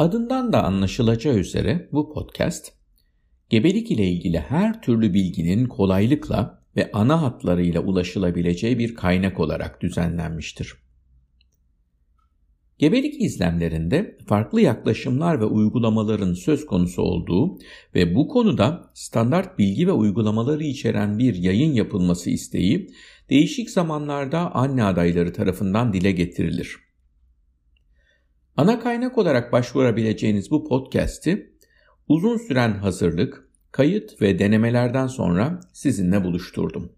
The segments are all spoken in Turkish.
Adından da anlaşılacağı üzere bu podcast, gebelik ile ilgili her türlü bilginin kolaylıkla ve ana hatlarıyla ulaşılabileceği bir kaynak olarak düzenlenmiştir. Gebelik izlemlerinde farklı yaklaşımlar ve uygulamaların söz konusu olduğu ve bu konuda standart bilgi ve uygulamaları içeren bir yayın yapılması isteği değişik zamanlarda anne adayları tarafından dile getirilir. Ana kaynak olarak başvurabileceğiniz bu podcast'i uzun süren hazırlık, kayıt ve denemelerden sonra sizinle buluşturdum.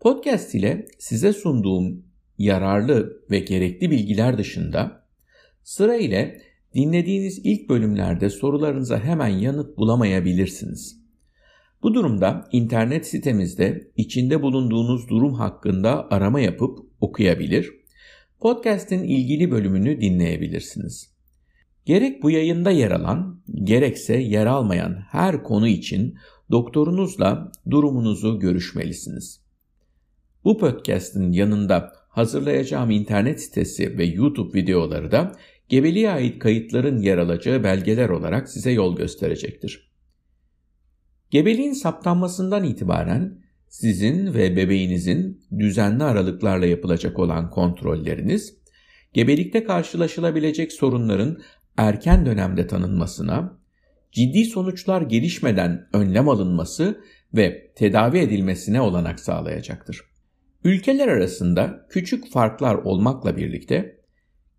Podcast ile size sunduğum yararlı ve gerekli bilgiler dışında sıra ile dinlediğiniz ilk bölümlerde sorularınıza hemen yanıt bulamayabilirsiniz. Bu durumda internet sitemizde içinde bulunduğunuz durum hakkında arama yapıp okuyabilir, podcast'in ilgili bölümünü dinleyebilirsiniz. Gerek bu yayında yer alan, gerekse yer almayan her konu için doktorunuzla durumunuzu görüşmelisiniz. Bu podcast'in yanında hazırlayacağım internet sitesi ve YouTube videoları da gebeliğe ait kayıtların yer alacağı belgeler olarak size yol gösterecektir. Gebeliğin saptanmasından itibaren sizin ve bebeğinizin düzenli aralıklarla yapılacak olan kontrolleriniz, gebelikte karşılaşılabilecek sorunların erken dönemde tanınmasına, ciddi sonuçlar gelişmeden önlem alınması ve tedavi edilmesine olanak sağlayacaktır. Ülkeler arasında küçük farklar olmakla birlikte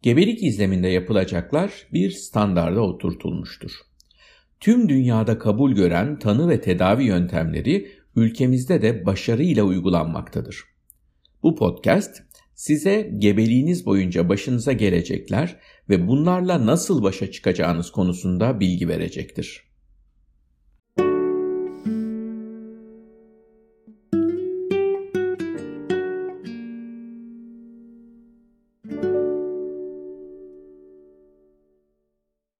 gebelik izleminde yapılacaklar bir standarda oturtulmuştur. Tüm dünyada kabul gören tanı ve tedavi yöntemleri ülkemizde de başarıyla uygulanmaktadır. Bu podcast size gebeliğiniz boyunca başınıza gelecekler ve bunlarla nasıl başa çıkacağınız konusunda bilgi verecektir.